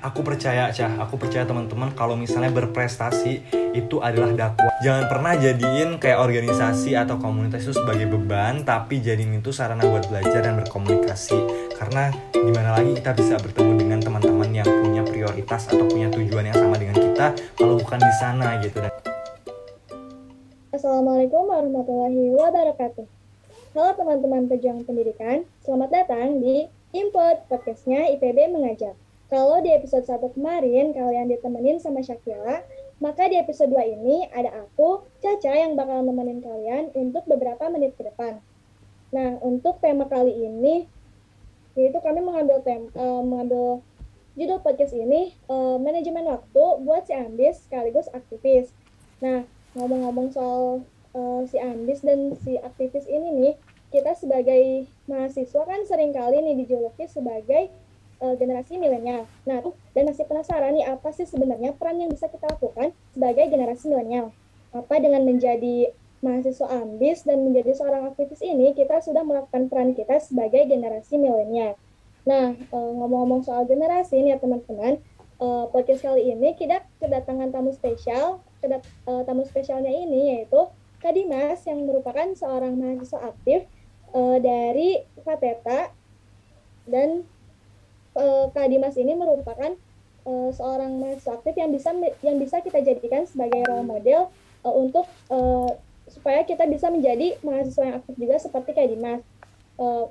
Aku percaya, Cah. Aku percaya teman-teman kalau misalnya berprestasi itu adalah dakwah. Jangan pernah jadiin kayak organisasi atau komunitas itu sebagai beban, tapi jadiin itu sarana buat belajar dan berkomunikasi. Karena di mana lagi kita bisa bertemu dengan teman-teman yang punya prioritas atau punya tujuan yang sama dengan kita, kalau bukan di sana gitu. Assalamualaikum warahmatullahi wabarakatuh. Halo teman-teman pejuang pendidikan, selamat datang di Import podcastnya IPB Mengajar. Kalau di episode 1 kemarin kalian ditemenin sama Syakila, maka di episode 2 ini ada aku, Caca yang bakal nemenin kalian untuk beberapa menit ke depan. Nah, untuk tema kali ini, yaitu kami mengambil tem uh, mengambil judul podcast ini uh, manajemen waktu buat si ambis sekaligus aktivis. Nah, ngomong-ngomong soal uh, si ambis dan si aktivis ini nih, kita sebagai mahasiswa kan sering kali nih dijuluki sebagai uh, generasi milenial. Nah, dan masih penasaran nih apa sih sebenarnya peran yang bisa kita lakukan sebagai generasi milenial? Apa dengan menjadi mahasiswa ambis dan menjadi seorang aktivis ini kita sudah melakukan peran kita sebagai generasi milenial. Nah, uh, ngomong-ngomong soal generasi nih ya teman-teman, uh, podcast kali ini kita kedatangan tamu spesial. Kedat tamu spesialnya ini yaitu Kak Dimas yang merupakan seorang mahasiswa aktif dari Fateta dan uh, Kak Dimas ini merupakan uh, seorang mahasiswa aktif yang bisa yang bisa kita jadikan sebagai role model uh, untuk uh, supaya kita bisa menjadi mahasiswa yang aktif juga seperti Kak Dimas. Uh,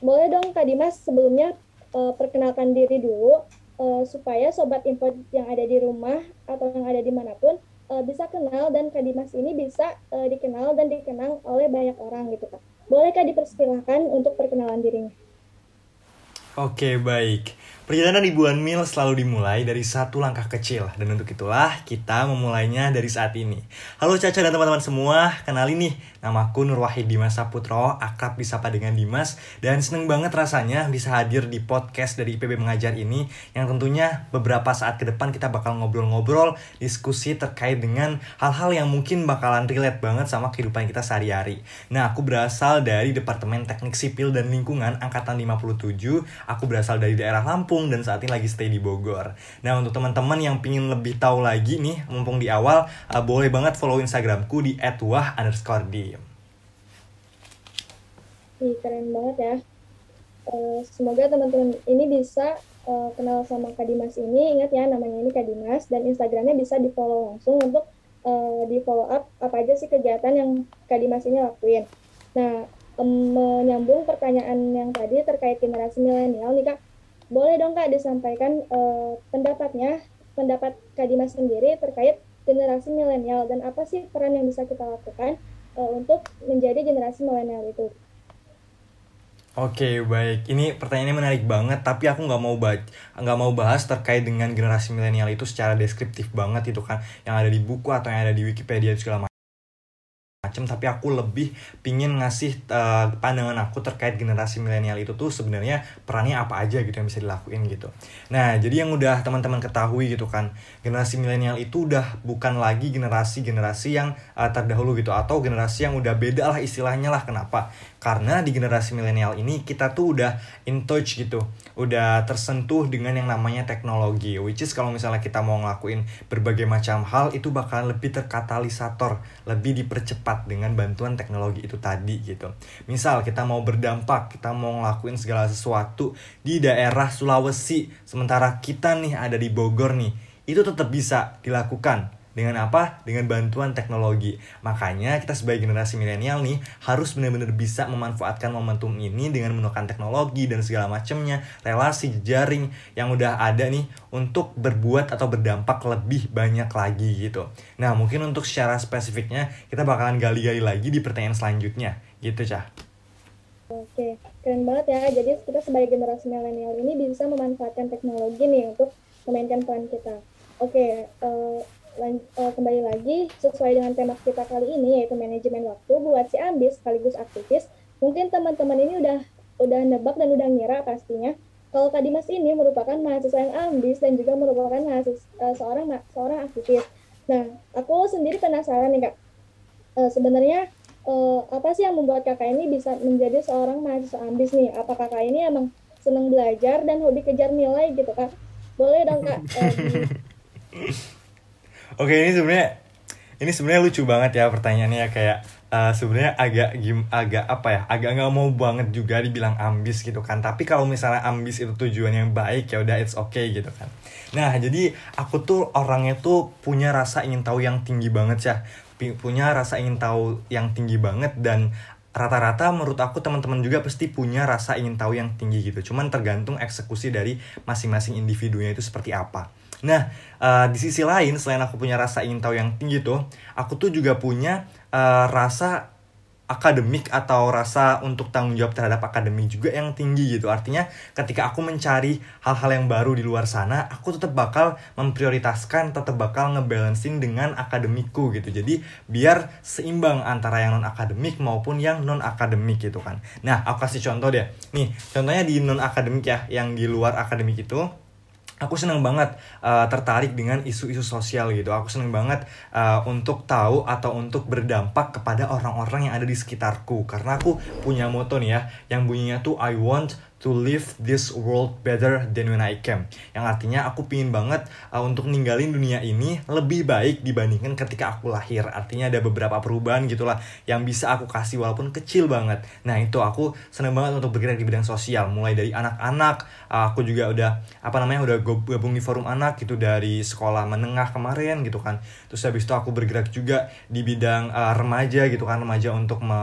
boleh dong Kak Dimas sebelumnya uh, perkenalkan diri dulu uh, supaya sobat import yang ada di rumah atau yang ada di mana pun uh, bisa kenal dan Kak Dimas ini bisa uh, dikenal dan dikenang oleh banyak orang gitu Kak. Boleh Kak dipersilahkan untuk perkenalan dirinya? Oke, baik. Perjalanan ribuan mil selalu dimulai dari satu langkah kecil dan untuk itulah kita memulainya dari saat ini. Halo Caca dan teman-teman semua, kenalin nih, namaku Nur Wahid Dimas Saputro, akrab disapa dengan Dimas dan seneng banget rasanya bisa hadir di podcast dari IPB Mengajar ini yang tentunya beberapa saat ke depan kita bakal ngobrol-ngobrol, diskusi terkait dengan hal-hal yang mungkin bakalan relate banget sama kehidupan kita sehari-hari. Nah, aku berasal dari Departemen Teknik Sipil dan Lingkungan Angkatan 57, aku berasal dari daerah Lampung Lampung dan saat ini lagi stay di Bogor. Nah untuk teman-teman yang pingin lebih tahu lagi nih, mumpung di awal, uh, boleh banget follow Instagramku di @wah underscore Ih, keren banget ya. Uh, semoga teman-teman ini bisa uh, kenal sama Kak Dimas ini. Ingat ya namanya ini Kak Dimas dan Instagramnya bisa di follow langsung untuk uh, di follow up apa aja sih kegiatan yang Kak Dimas ini lakuin. Nah, um, menyambung pertanyaan yang tadi terkait generasi milenial nih Kak boleh dong Kak disampaikan uh, pendapatnya, pendapat Kak Dimas sendiri terkait generasi milenial dan apa sih peran yang bisa kita lakukan uh, untuk menjadi generasi milenial itu? Oke baik, ini pertanyaannya menarik banget, tapi aku nggak mau bahas nggak mau bahas terkait dengan generasi milenial itu secara deskriptif banget itu kan, yang ada di buku atau yang ada di Wikipedia segala macam macam tapi aku lebih pingin ngasih uh, pandangan aku terkait generasi milenial itu tuh sebenarnya perannya apa aja gitu yang bisa dilakuin gitu. Nah jadi yang udah teman-teman ketahui gitu kan generasi milenial itu udah bukan lagi generasi generasi yang uh, terdahulu gitu atau generasi yang udah beda lah istilahnya lah kenapa karena di generasi milenial ini kita tuh udah in touch gitu. Udah tersentuh dengan yang namanya teknologi. Which is kalau misalnya kita mau ngelakuin berbagai macam hal itu bakalan lebih terkatalisator. Lebih dipercepat dengan bantuan teknologi itu tadi gitu. Misal kita mau berdampak kita mau ngelakuin segala sesuatu di daerah Sulawesi. Sementara kita nih ada di Bogor nih itu tetap bisa dilakukan dengan apa? Dengan bantuan teknologi. Makanya kita sebagai generasi milenial nih harus benar-benar bisa memanfaatkan momentum ini dengan menggunakan teknologi dan segala macamnya, relasi jejaring yang udah ada nih untuk berbuat atau berdampak lebih banyak lagi gitu. Nah, mungkin untuk secara spesifiknya kita bakalan gali-gali lagi di pertanyaan selanjutnya. Gitu, Cah. Oke, keren banget ya. Jadi kita sebagai generasi milenial ini bisa memanfaatkan teknologi nih untuk memainkan peran kita. Oke, uh, kembali lagi sesuai dengan tema kita kali ini yaitu manajemen waktu buat si ambis sekaligus aktivis. Mungkin teman-teman ini udah udah nebak dan udah ngira pastinya kalau Kak Dimas ini merupakan mahasiswa yang ambis dan juga merupakan mahasiswa uh, seorang seorang aktivis. Nah, aku sendiri penasaran nih Kak. Uh, sebenarnya uh, apa sih yang membuat kakak ini bisa menjadi seorang mahasiswa ambis nih? Apa kakak ini emang senang belajar dan hobi kejar nilai gitu Kak? Boleh dong kak. Eh, Oke ini sebenarnya ini sebenarnya lucu banget ya pertanyaannya kayak uh, sebenarnya agak gim agak apa ya agak nggak mau banget juga dibilang ambis gitu kan. Tapi kalau misalnya ambis itu tujuan yang baik ya udah it's okay gitu kan. Nah jadi aku tuh orangnya tuh punya rasa ingin tahu yang tinggi banget ya. Punya rasa ingin tahu yang tinggi banget dan rata-rata menurut aku teman-teman juga pasti punya rasa ingin tahu yang tinggi gitu. Cuman tergantung eksekusi dari masing-masing individunya itu seperti apa Nah, uh, di sisi lain selain aku punya rasa ingin tahu yang tinggi tuh, aku tuh juga punya uh, rasa akademik atau rasa untuk tanggung jawab terhadap akademik juga yang tinggi gitu. Artinya ketika aku mencari hal-hal yang baru di luar sana, aku tetap bakal memprioritaskan, tetap bakal ngebalancing dengan akademikku gitu. Jadi biar seimbang antara yang non akademik maupun yang non akademik gitu kan. Nah, aku kasih contoh deh. Nih, contohnya di non akademik ya, yang di luar akademik itu aku seneng banget uh, tertarik dengan isu-isu sosial gitu. Aku seneng banget uh, untuk tahu atau untuk berdampak kepada orang-orang yang ada di sekitarku. Karena aku punya moto nih ya, yang bunyinya tuh I want to live this world better than when I came. Yang artinya aku pingin banget uh, untuk ninggalin dunia ini lebih baik dibandingkan ketika aku lahir. Artinya ada beberapa perubahan gitulah yang bisa aku kasih walaupun kecil banget. Nah itu aku seneng banget untuk bergerak di bidang sosial. Mulai dari anak-anak, uh, aku juga udah apa namanya udah gabung di forum anak gitu dari sekolah menengah kemarin gitu kan. Terus habis itu aku bergerak juga di bidang uh, remaja gitu kan remaja untuk me,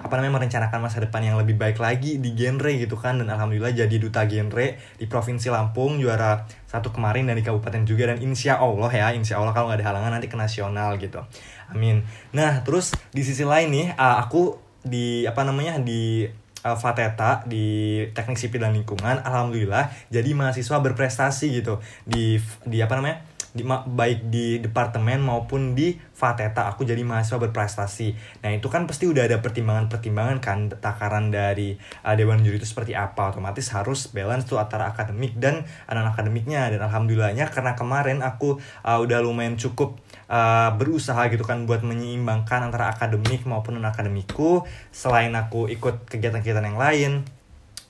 apa namanya merencanakan masa depan yang lebih baik lagi di genre gitu kan dan alhamdulillah jadi duta genre di provinsi Lampung juara satu kemarin dan di kabupaten juga. Dan insya Allah ya insya Allah kalau nggak ada halangan nanti ke nasional gitu. Amin. Nah terus di sisi lain nih uh, aku di apa namanya di uh, Fateta di Teknik Sipil dan Lingkungan alhamdulillah jadi mahasiswa berprestasi gitu. Di di apa namanya di baik di departemen maupun di Fateta aku jadi mahasiswa berprestasi. Nah itu kan pasti udah ada pertimbangan-pertimbangan kan takaran dari uh, dewan juri itu seperti apa. Otomatis harus balance tuh antara akademik dan anak akademiknya. Dan alhamdulillahnya karena kemarin aku uh, udah lumayan cukup uh, berusaha gitu kan buat menyeimbangkan antara akademik maupun non akademikku. Selain aku ikut kegiatan-kegiatan yang lain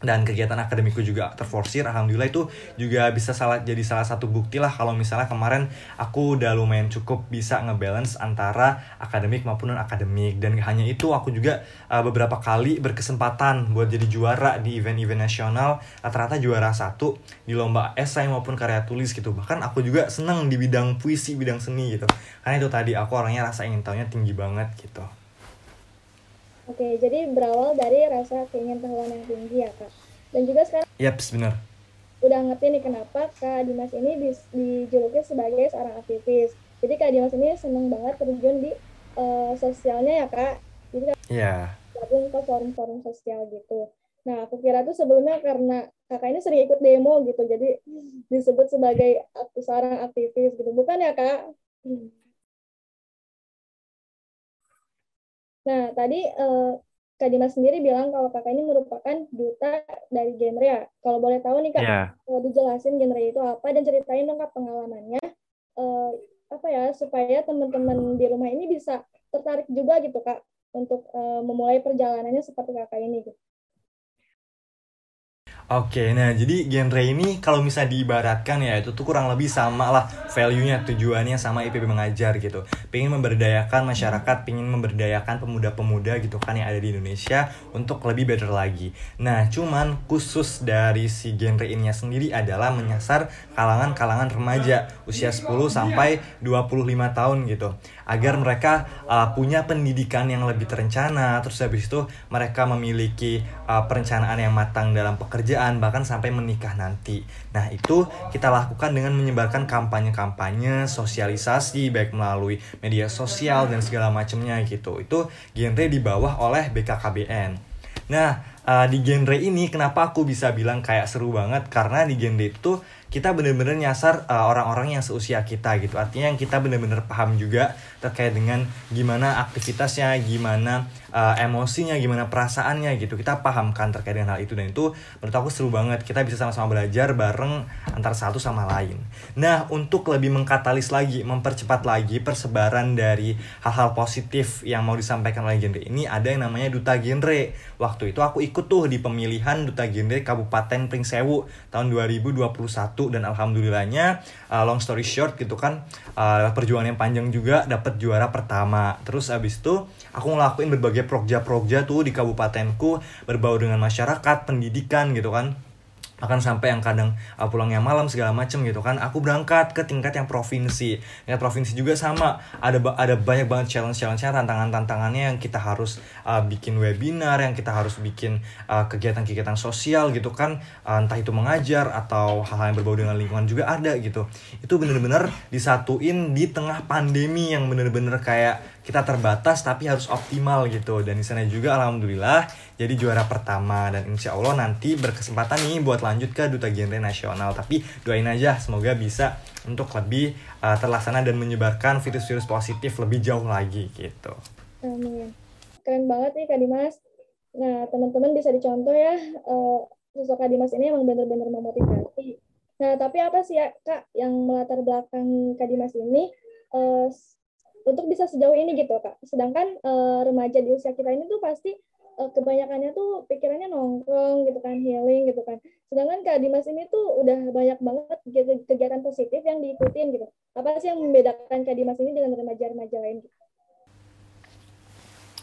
dan kegiatan akademiku juga terforsir alhamdulillah itu juga bisa salah jadi salah satu bukti lah kalau misalnya kemarin aku udah lumayan cukup bisa ngebalance antara akademik maupun non akademik dan hanya itu aku juga uh, beberapa kali berkesempatan buat jadi juara di event-event nasional. Rata-rata juara satu di lomba esai maupun karya tulis gitu. Bahkan aku juga seneng di bidang puisi bidang seni gitu. Karena itu tadi aku orangnya rasa ingin tahunya tinggi banget gitu Oke, jadi berawal dari rasa keingintahuan yang tinggi ya kak. Dan juga sekarang Yap, benar. udah ngerti nih kenapa Kak Dimas ini dijuluki sebagai seorang aktivis. Jadi Kak Dimas ini seneng banget terjun di uh, sosialnya ya Kak. Jadi Kak Iya. gabung ke forum-forum sosial gitu. Nah, aku kira tuh sebelumnya karena kakak ini sering ikut demo gitu, jadi disebut sebagai seorang aktivis gitu. Bukan ya Kak? Nah, tadi eh, Kak Dimas sendiri bilang kalau kakak ini merupakan duta dari genre ya. Kalau boleh tahu nih Kak, Iya. kalau dijelasin genre itu apa dan ceritain dong Kak pengalamannya. eh, apa ya, supaya teman-teman di rumah ini bisa tertarik juga gitu Kak untuk eh, memulai perjalanannya seperti kakak ini gitu. Oke, nah jadi genre ini kalau misalnya diibaratkan ya itu tuh kurang lebih sama lah value-nya, tujuannya sama IPB mengajar gitu. Pengen memberdayakan masyarakat, pengen memberdayakan pemuda-pemuda gitu kan yang ada di Indonesia untuk lebih better lagi. Nah, cuman khusus dari si genre ininya sendiri adalah menyasar kalangan-kalangan remaja usia 10 sampai 25 tahun gitu. Agar mereka uh, punya pendidikan yang lebih terencana, terus habis itu mereka memiliki uh, perencanaan yang matang dalam pekerjaan bahkan sampai menikah nanti. Nah, itu kita lakukan dengan menyebarkan kampanye-kampanye, sosialisasi baik melalui media sosial dan segala macamnya gitu. Itu genre di bawah oleh BKKBN. Nah, uh, di genre ini kenapa aku bisa bilang kayak seru banget karena di genre itu kita bener-bener nyasar uh, orang-orang yang seusia kita gitu. Artinya yang kita bener-bener paham juga terkait dengan gimana aktivitasnya gimana uh, emosinya gimana perasaannya gitu. Kita paham kan terkait dengan hal itu. Dan itu menurut aku seru banget. Kita bisa sama-sama belajar bareng antara satu sama lain. Nah untuk lebih mengkatalis lagi mempercepat lagi persebaran dari hal-hal positif yang mau disampaikan oleh genre ini ada yang namanya duta genre. Waktu itu aku ikut tuh di pemilihan duta genre Kabupaten Pringsewu tahun 2021 satu dan alhamdulillahnya uh, long story short gitu kan uh, perjuangan yang panjang juga dapat juara pertama. Terus abis itu aku ngelakuin berbagai progja-progja tuh di kabupatenku berbau dengan masyarakat pendidikan gitu kan akan sampai yang kadang uh, pulangnya malam segala macem gitu kan aku berangkat ke tingkat yang provinsi. Tingkat provinsi juga sama. Ada ada banyak banget challenge challenge nya tantangan tantangannya yang kita harus uh, bikin webinar yang kita harus bikin uh, kegiatan-kegiatan sosial gitu kan. Uh, entah itu mengajar atau hal-hal yang berbau dengan lingkungan juga ada gitu. Itu bener-bener disatuin di tengah pandemi yang bener-bener kayak kita terbatas tapi harus optimal gitu. Dan di sana juga alhamdulillah jadi juara pertama dan insya Allah nanti berkesempatan nih buat lanjut ke duta genre nasional tapi doain aja semoga bisa untuk lebih uh, terlaksana dan menyebarkan virus-virus positif lebih jauh lagi gitu. Amin. Keren banget nih Kak Dimas. Nah teman-teman bisa dicontoh ya uh, sosok Kak Dimas ini emang benar-benar memotivasi. Nah tapi apa sih ya Kak yang melatar belakang Kak Dimas ini uh, untuk bisa sejauh ini gitu Kak. Sedangkan uh, remaja di usia kita ini tuh pasti kebanyakannya tuh pikirannya nongkrong gitu kan healing gitu kan sedangkan Kak Dimas ini tuh udah banyak banget kegiatan positif yang diikutin gitu apa sih yang membedakan Kak Dimas ini dengan remaja-remaja lain gitu?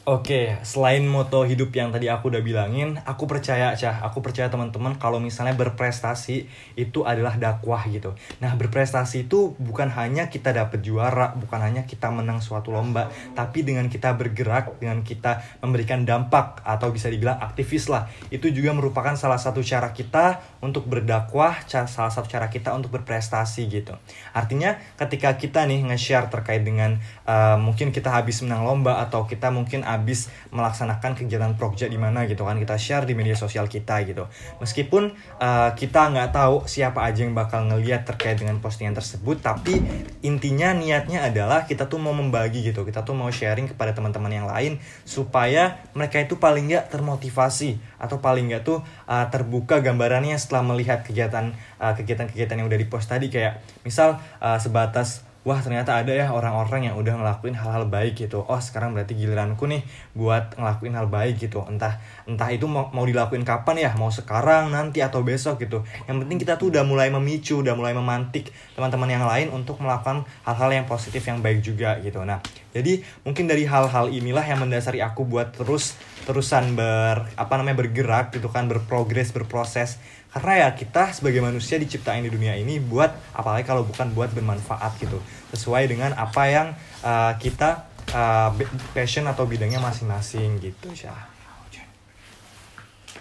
Oke, selain moto hidup yang tadi aku udah bilangin, aku percaya, Cah, aku percaya teman-teman kalau misalnya berprestasi itu adalah dakwah gitu. Nah, berprestasi itu bukan hanya kita dapet juara, bukan hanya kita menang suatu lomba, tapi dengan kita bergerak, dengan kita memberikan dampak atau bisa dibilang aktivis lah. Itu juga merupakan salah satu cara kita untuk berdakwah, salah satu cara kita untuk berprestasi gitu. Artinya, ketika kita nih nge-share terkait dengan uh, mungkin kita habis menang lomba atau kita mungkin habis melaksanakan kegiatan project di mana gitu kan kita share di media sosial kita gitu. Meskipun uh, kita nggak tahu siapa aja yang bakal ngeliat terkait dengan postingan tersebut tapi intinya niatnya adalah kita tuh mau membagi gitu kita tuh mau sharing kepada teman-teman yang lain supaya mereka itu paling nggak termotivasi atau paling nggak tuh uh, terbuka gambarannya setelah melihat kegiatan uh, kegiatan-kegiatan yang udah dipost tadi. Kayak misal uh, sebatas wah ternyata ada ya orang-orang yang udah ngelakuin hal-hal baik gitu. Oh sekarang berarti giliranku nih buat ngelakuin hal baik gitu. Entah entah itu mau, mau dilakuin kapan ya? Mau sekarang nanti atau besok gitu. Yang penting kita tuh udah mulai memicu udah mulai memantik teman-teman yang lain untuk melakukan hal-hal yang positif yang baik juga gitu. Nah jadi mungkin dari hal-hal inilah yang mendasari aku buat terus terusan ber apa namanya bergerak gitu kan berprogres berproses karena ya kita sebagai manusia diciptain di dunia ini buat apalagi kalau bukan buat bermanfaat gitu sesuai dengan apa yang uh, kita uh, passion atau bidangnya masing-masing gitu ya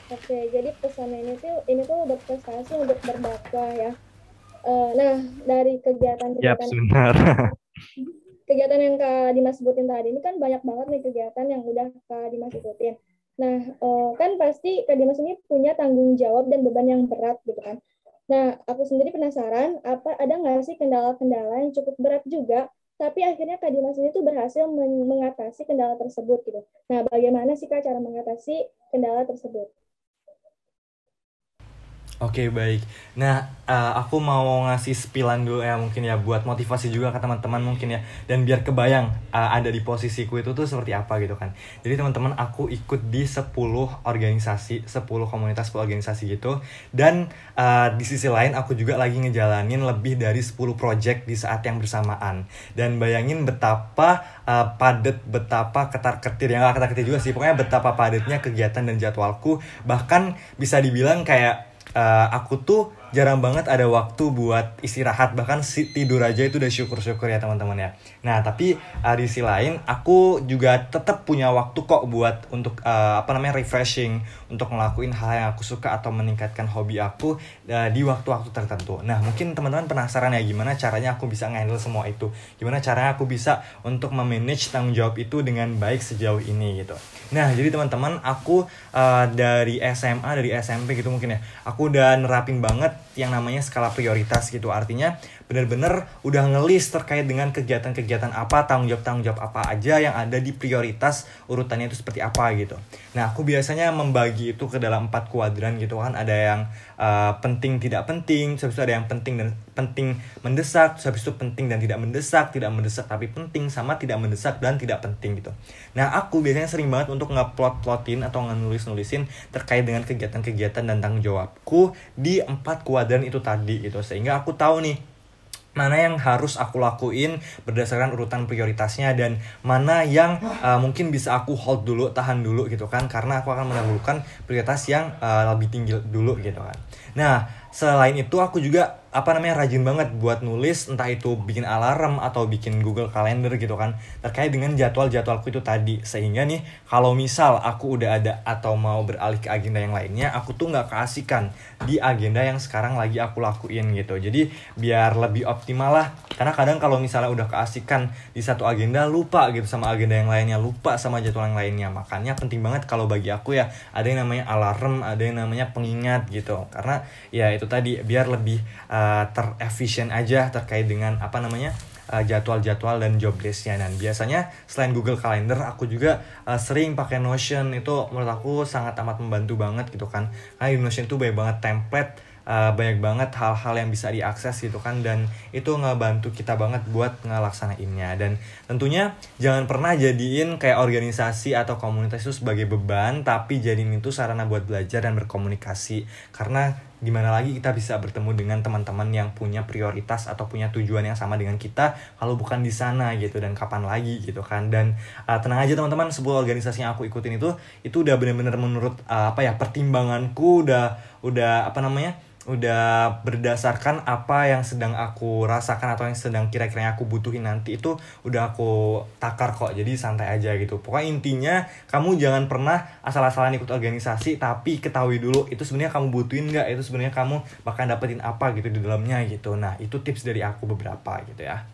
Oke, jadi pesan ini tuh ini tuh berprestasi untuk berdakwah ya. Uh, nah, dari kegiatan-kegiatan yep, benar. kegiatan yang Kak Dimas sebutin tadi ini kan banyak banget nih kegiatan yang udah Kak Dimas ikutin. Nah, uh, kan pasti Kak Dimas ini punya tanggung jawab dan beban yang berat gitu kan. Nah, aku sendiri penasaran, apa ada nggak sih kendala-kendala yang cukup berat juga, tapi akhirnya Kak Dimas ini tuh berhasil mengatasi kendala tersebut gitu. Nah, bagaimana sih Kak cara mengatasi kendala tersebut? Oke okay, baik. Nah uh, aku mau ngasih spillan dulu ya mungkin ya buat motivasi juga ke teman-teman mungkin ya dan biar kebayang uh, ada di posisiku itu tuh seperti apa gitu kan. Jadi teman-teman aku ikut di 10 organisasi, 10 komunitas organisasi gitu dan uh, di sisi lain aku juga lagi ngejalanin lebih dari 10 project di saat yang bersamaan. Dan bayangin betapa uh, padat, betapa ketar-ketir yang gak ketar-ketir juga sih. Pokoknya betapa padatnya kegiatan dan jadwalku bahkan bisa dibilang kayak uh, aku tuh jarang banget ada waktu buat istirahat bahkan si tidur aja itu udah syukur-syukur ya teman-teman ya. Nah tapi uh, di sisi lain aku juga tetap punya waktu kok buat untuk uh, apa namanya refreshing untuk ngelakuin hal yang aku suka atau meningkatkan hobi aku uh, di waktu-waktu tertentu. Nah mungkin teman-teman penasaran ya gimana caranya aku bisa ngehandle semua itu, gimana caranya aku bisa untuk memanage tanggung jawab itu dengan baik sejauh ini gitu. Nah jadi teman-teman aku uh, dari SMA dari SMP gitu mungkin ya, aku udah nerapin banget yang namanya skala prioritas gitu. Artinya bener-bener udah ngelis terkait dengan kegiatan-kegiatan apa tanggung jawab tanggung jawab apa aja yang ada di prioritas urutannya itu seperti apa gitu. Nah aku biasanya membagi itu ke dalam empat kuadran gitu kan. Ada yang uh, penting tidak penting itu ada yang penting dan penting mendesak habis itu penting dan tidak mendesak tidak mendesak tapi penting sama tidak mendesak dan tidak penting gitu. Nah aku biasanya sering banget untuk ngeplot plotin atau ngenulis nulisin terkait dengan kegiatan-kegiatan dan tanggung jawabku di empat kuadran itu tadi gitu. Sehingga aku tahu nih mana yang harus aku lakuin berdasarkan urutan prioritasnya dan mana yang uh, mungkin bisa aku hold dulu tahan dulu gitu kan karena aku akan mendahulukan prioritas yang uh, lebih tinggi dulu gitu kan. Nah selain itu aku juga apa namanya rajin banget buat nulis entah itu bikin alarm atau bikin Google Calendar gitu kan terkait dengan jadwal-jadwalku itu tadi. Sehingga nih kalau misal aku udah ada atau mau beralih ke agenda yang lainnya aku tuh nggak keasikan di agenda yang sekarang lagi aku lakuin gitu. Jadi biar lebih optimal lah. Karena kadang kalau misalnya udah keasikan di satu agenda lupa gitu sama agenda yang lainnya lupa sama jadwal yang lainnya. Makanya penting banget kalau bagi aku ya ada yang namanya alarm ada yang namanya pengingat gitu. Karena ya itu tadi biar lebih uh, uh, terefisien aja terkait dengan apa namanya uh, jadwal-jadwal dan job listnya dan biasanya selain Google Calendar aku juga uh, sering pakai Notion. Itu menurut aku sangat amat membantu banget gitu kan. Karena di Notion itu banyak banget template uh, banyak banget hal-hal yang bisa diakses gitu kan. Dan itu ngebantu kita banget buat ngelaksanainnya. Dan tentunya jangan pernah jadiin kayak organisasi atau komunitas itu sebagai beban tapi jadiin itu sarana buat belajar dan berkomunikasi. Karena gimana lagi kita bisa bertemu dengan teman-teman yang punya prioritas atau punya tujuan yang sama dengan kita kalau bukan di sana gitu dan kapan lagi gitu kan. Dan uh, tenang aja teman-teman sebuah organisasi yang aku ikutin itu itu udah bener-bener menurut uh, apa ya pertimbanganku udah udah apa namanya udah berdasarkan apa yang sedang aku rasakan atau yang sedang kira-kira aku butuhin nanti itu udah aku takar kok. Jadi santai aja gitu. Pokoknya intinya kamu jangan pernah asal-asalan ikut organisasi tapi ketahui dulu itu sebenarnya kamu butuhin nggak itu sebenarnya kamu bakal dapetin apa gitu di dalamnya gitu. Nah itu tips dari aku beberapa gitu ya.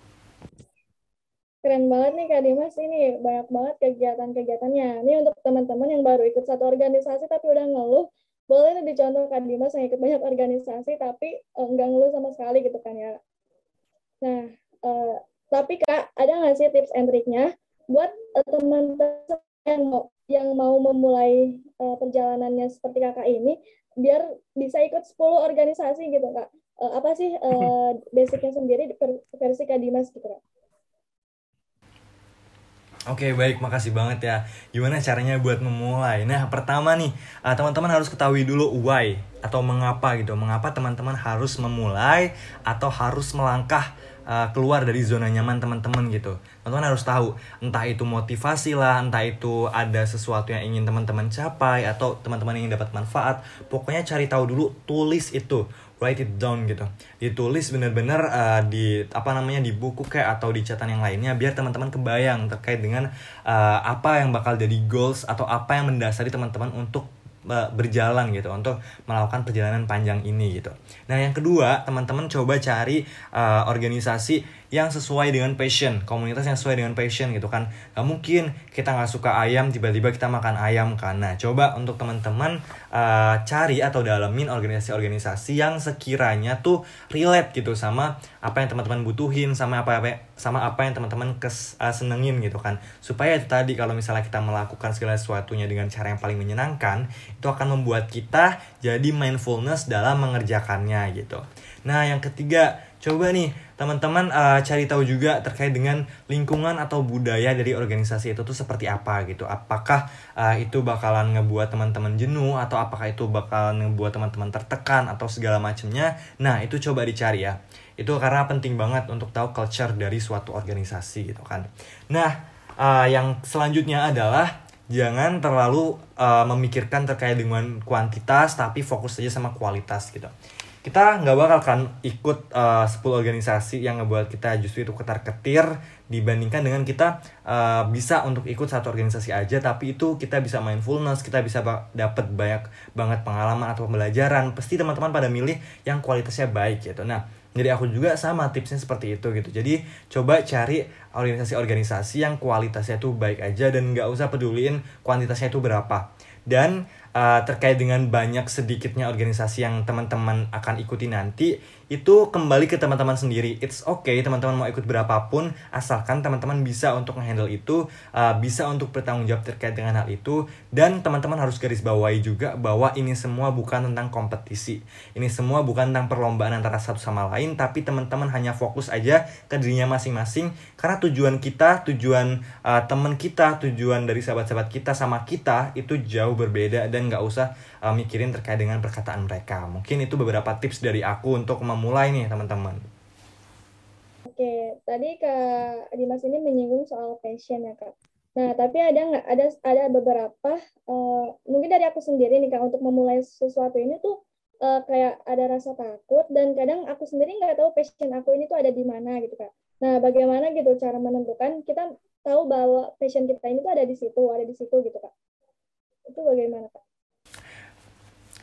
Keren banget nih Kak Dimas. Ini banyak banget kegiatan-kegiatannya. Ini untuk teman-teman yang baru ikut satu organisasi tapi udah ngeluh boleh nih dicontoh Kak Dimas yang ikut banyak organisasi tapi uh, nggak ngeluh sama sekali gitu kan ya. Nah, uh, tapi Kak, ada nggak sih tips and triknya buat uh, teman-teman yang mau yang mau memulai uh, perjalanannya seperti kakak ini biar bisa ikut 10 organisasi gitu kak uh, apa sih uh, basicnya sendiri versi kak Dimas gitu kak Oke baik. Makasih banget ya. Gimana caranya buat memulai? Nah pertama nih uh, teman-teman harus ketahui dulu why Atau mengapa gitu. Mengapa teman-teman harus memulai Atau harus melangkah uh, keluar dari zona nyaman teman-teman gitu. Teman-teman harus tahu Entah itu motivasi lah Entah itu ada sesuatu yang ingin teman-teman capai Atau teman-teman ingin dapat manfaat. Pokoknya cari tahu dulu Tulis itu write it down gitu. Ditulis bener-bener uh, di apa namanya di buku kayak atau di catatan yang lainnya biar teman-teman kebayang terkait dengan uh, apa yang bakal jadi goals atau apa yang mendasari teman-teman untuk uh, berjalan gitu untuk melakukan perjalanan panjang ini gitu. Nah yang kedua teman-teman coba cari uh, organisasi yang sesuai dengan passion komunitas yang sesuai dengan passion gitu kan. Gak mungkin kita nggak suka ayam tiba-tiba kita makan ayam nah coba untuk teman-teman uh, cari atau dalamin organisasi-organisasi yang sekiranya tuh relate gitu sama apa yang teman-teman butuhin sama apa apa sama apa yang teman-teman uh, senengin gitu kan. Supaya itu tadi kalau misalnya kita melakukan segala sesuatunya dengan cara yang paling menyenangkan itu akan membuat kita jadi mindfulness dalam mengerjakannya gitu. Nah yang ketiga coba nih teman-teman uh, cari tahu juga terkait dengan lingkungan atau budaya dari organisasi itu tuh seperti apa gitu. Apakah uh, itu bakalan ngebuat teman-teman jenuh atau apakah itu bakalan ngebuat teman-teman tertekan atau segala macamnya nah itu coba dicari ya. Itu karena penting banget untuk tahu culture dari suatu organisasi gitu kan. Nah uh, yang selanjutnya adalah jangan terlalu uh, memikirkan terkait dengan kuantitas tapi fokus saja sama kualitas gitu kita nggak bakal kan ikut uh, 10 organisasi yang ngebuat kita justru itu ketar ketir dibandingkan dengan kita uh, bisa untuk ikut satu organisasi aja tapi itu kita bisa mindfulness kita bisa dapat banyak banget pengalaman atau pembelajaran. Pasti teman-teman pada milih yang kualitasnya baik gitu. Nah jadi aku juga sama tipsnya seperti itu gitu. Jadi coba cari organisasi-organisasi yang kualitasnya tuh baik aja dan nggak usah peduliin kuantitasnya itu berapa. Dan uh, terkait dengan banyak sedikitnya organisasi yang teman-teman akan ikuti nanti itu kembali ke teman-teman sendiri. It's okay teman-teman mau ikut berapapun asalkan teman-teman bisa untuk menghandle itu, uh, bisa untuk bertanggung jawab terkait dengan hal itu dan teman-teman harus garis bawahi juga bahwa ini semua bukan tentang kompetisi. Ini semua bukan tentang perlombaan antara satu sama lain tapi teman-teman hanya fokus aja ke dirinya masing-masing karena tujuan kita, tujuan uh, teman kita, tujuan dari sahabat-sahabat kita sama kita itu jauh berbeda dan nggak usah uh, mikirin terkait dengan perkataan mereka. Mungkin itu beberapa tips dari aku untuk mem mulai nih teman-teman. Oke, tadi Kak Dimas ini menyinggung soal passion ya Kak. Nah, tapi ada nggak ada ada beberapa uh, mungkin dari aku sendiri nih Kak untuk memulai sesuatu ini tuh uh, kayak ada rasa takut dan kadang aku sendiri nggak tahu passion aku ini tuh ada di mana gitu Kak. Nah, bagaimana gitu cara menentukan kita tahu bahwa passion kita ini tuh ada di situ, ada di situ gitu Kak. Itu bagaimana Kak?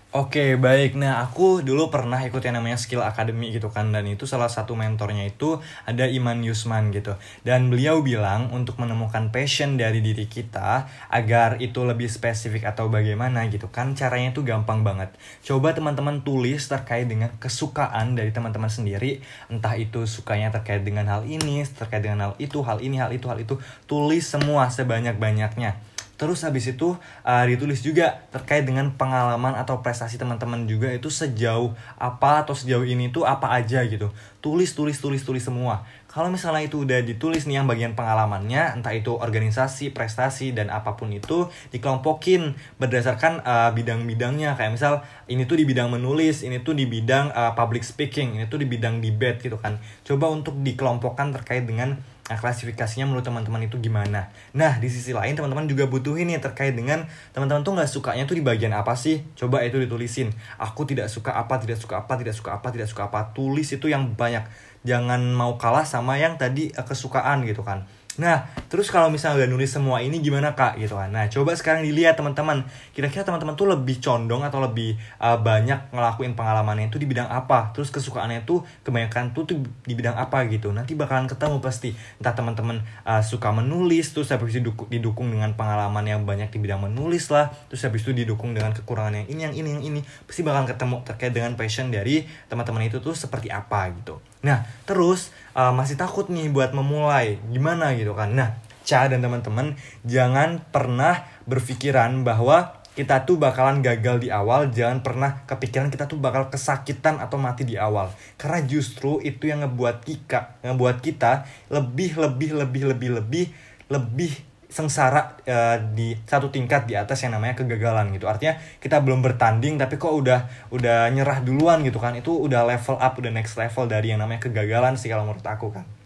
Oke baik, nah aku dulu pernah ikut yang namanya Skill Academy gitu kan Dan itu salah satu mentornya itu ada Iman Yusman gitu. Dan beliau bilang untuk menemukan passion dari diri kita Agar itu lebih spesifik atau bagaimana gitu kan Caranya itu gampang banget. Coba teman-teman tulis terkait dengan kesukaan dari teman-teman sendiri. Entah itu sukanya terkait dengan hal ini, terkait dengan hal itu, hal ini, hal itu, hal itu. Tulis semua sebanyak-banyaknya Terus habis itu uh, ditulis juga terkait dengan pengalaman atau prestasi teman-teman juga itu sejauh apa atau sejauh ini tuh apa aja gitu. Tulis, tulis, tulis, tulis semua. Kalau misalnya itu udah ditulis nih yang bagian pengalamannya, entah itu organisasi, prestasi dan apa pun itu dikelompokin berdasarkan uh, bidang-bidangnya. Kayak misal ini tuh di bidang menulis, ini tuh di bidang uh, public speaking, ini tuh di bidang debate gitu kan. Coba untuk dikelompokkan terkait dengan Nah, klasifikasinya menurut teman-teman itu gimana? Nah, di sisi lain teman-teman juga butuh ini terkait dengan teman-teman tuh nggak sukanya tuh di bagian apa sih? Coba itu ditulisin. Aku tidak suka apa, tidak suka apa, tidak suka apa, tidak suka apa. Tulis itu yang banyak. Jangan mau kalah sama yang tadi eh, kesukaan gitu kan. Nah, terus kalau misalnya udah nulis semua ini gimana kak gitu kan? Nah, coba sekarang dilihat teman-teman. Kira-kira teman-teman tuh lebih condong atau lebih uh, banyak ngelakuin pengalamannya itu di bidang apa? Terus kesukaannya tuh kebanyakan tuh, tuh di bidang apa gitu? Nanti bakalan ketemu pasti. Entah teman-teman uh, suka menulis, terus habis itu didukung, dengan pengalaman yang banyak di bidang menulis lah. Terus habis itu didukung dengan kekurangan yang ini, yang ini, yang ini. Pasti bakalan ketemu terkait dengan passion dari teman-teman itu tuh seperti apa gitu. Nah, terus uh, masih takut nih buat memulai. Gimana gitu kan. Nah, Ca dan teman-teman jangan pernah berpikiran bahwa kita tuh bakalan gagal di awal, jangan pernah kepikiran kita tuh bakal kesakitan atau mati di awal. Karena justru itu yang ngebuat kita, ngebuat kita lebih lebih lebih lebih lebih lebih sengsara uh, di satu tingkat di atas yang namanya kegagalan gitu. Artinya kita belum bertanding tapi kok udah udah nyerah duluan gitu kan. Itu udah level up, udah next level dari yang namanya kegagalan sih kalau menurut aku kan.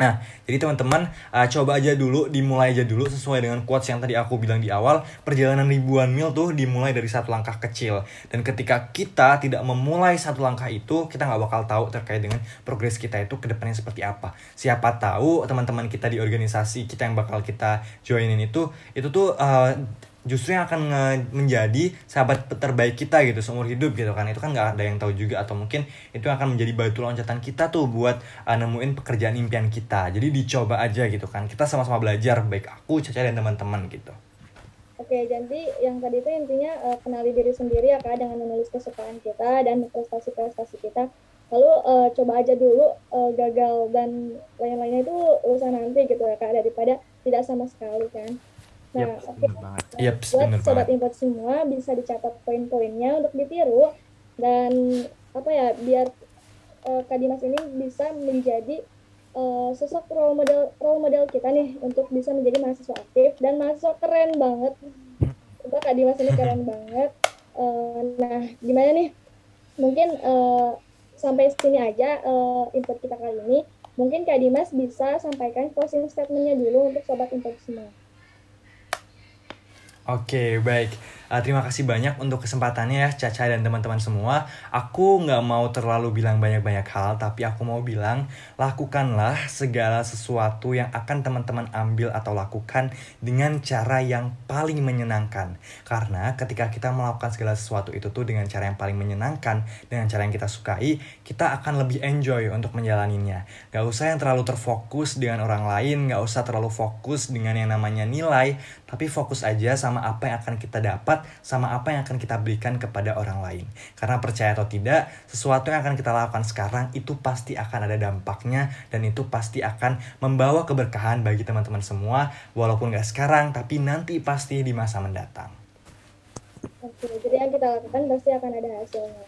Nah, jadi teman-teman uh, coba aja dulu, dimulai aja dulu sesuai dengan quotes yang tadi aku bilang di awal. Perjalanan ribuan mil tuh dimulai dari satu langkah kecil. Dan ketika kita tidak memulai satu langkah itu, kita nggak bakal tahu terkait dengan progres kita itu ke depannya seperti apa. Siapa tahu teman-teman kita di organisasi kita yang bakal kita joinin itu, itu tuh uh, justru yang akan menjadi sahabat terbaik kita gitu seumur hidup gitu kan itu kan nggak ada yang tahu juga atau mungkin itu akan menjadi batu loncatan kita tuh buat uh, nemuin pekerjaan impian kita jadi dicoba aja gitu kan kita sama-sama belajar baik aku Caca dan teman-teman gitu Oke, jadi yang tadi itu intinya uh, kenali diri sendiri ya kak dengan menulis kesukaan kita dan prestasi-prestasi kita. Lalu uh, coba aja dulu uh, gagal dan lain-lainnya itu urusan nanti gitu ya kak daripada tidak sama sekali kan. Nah, yep, oke. Okay. Yep, buat sobat import semua bisa dicatat poin-poinnya untuk ditiru dan apa ya biar uh, Kak Dimas ini bisa menjadi uh, sosok role model role model kita nih untuk bisa menjadi mahasiswa aktif dan mahasiswa keren banget. Coba Kak Dimas ini keren banget. Uh, nah, gimana nih? Mungkin uh, sampai sini aja uh, input kita kali ini. Mungkin Kak Dimas bisa sampaikan closing statementnya dulu untuk sobat import semua. Oke, baik. Uh, terima kasih banyak untuk kesempatannya ya Caca dan teman-teman semua. Aku nggak mau terlalu bilang banyak-banyak hal, tapi aku mau bilang lakukanlah segala sesuatu yang akan teman-teman ambil atau lakukan dengan cara yang paling menyenangkan. Karena ketika kita melakukan segala sesuatu itu tuh dengan cara yang paling menyenangkan, dengan cara yang kita sukai, kita akan lebih enjoy untuk menjalaninya. Gak usah yang terlalu terfokus dengan orang lain, gak usah terlalu fokus dengan yang namanya nilai, tapi fokus aja sama sama apa yang akan kita dapat, sama apa yang akan kita berikan kepada orang lain. Karena percaya atau tidak, sesuatu yang akan kita lakukan sekarang itu pasti akan ada dampaknya dan itu pasti akan membawa keberkahan bagi teman-teman semua, walaupun nggak sekarang, tapi nanti pasti di masa mendatang. Oke, jadi yang kita lakukan pasti akan ada hasilnya.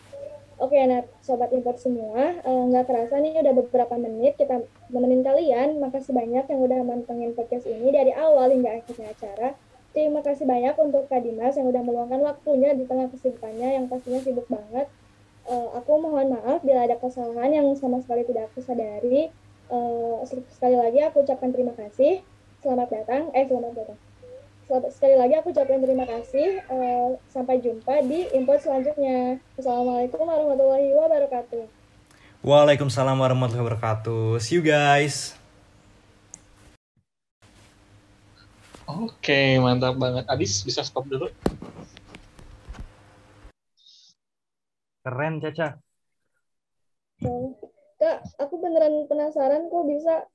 Oke, nah sobat import semua, eh, nggak kerasa nih udah beberapa menit kita nemenin kalian. Makasih banyak yang udah mantengin podcast ini dari awal hingga akhirnya acara. Terima kasih banyak untuk Kak Dimas yang udah meluangkan waktunya di tengah kesibukannya yang pastinya sibuk banget. Eh, aku mohon maaf bila ada kesalahan yang sama sekali tidak aku sadari. Eh, sekali lagi aku ucapkan terima kasih. Selamat datang, eh selamat datang sekali lagi aku ucapkan terima kasih. Uh, sampai jumpa di import selanjutnya. Assalamualaikum warahmatullahi wabarakatuh. Waalaikumsalam warahmatullahi wabarakatuh. See you guys. Oke, mantap banget. Adis bisa stop dulu. Keren, Caca. Kak, aku beneran penasaran kok bisa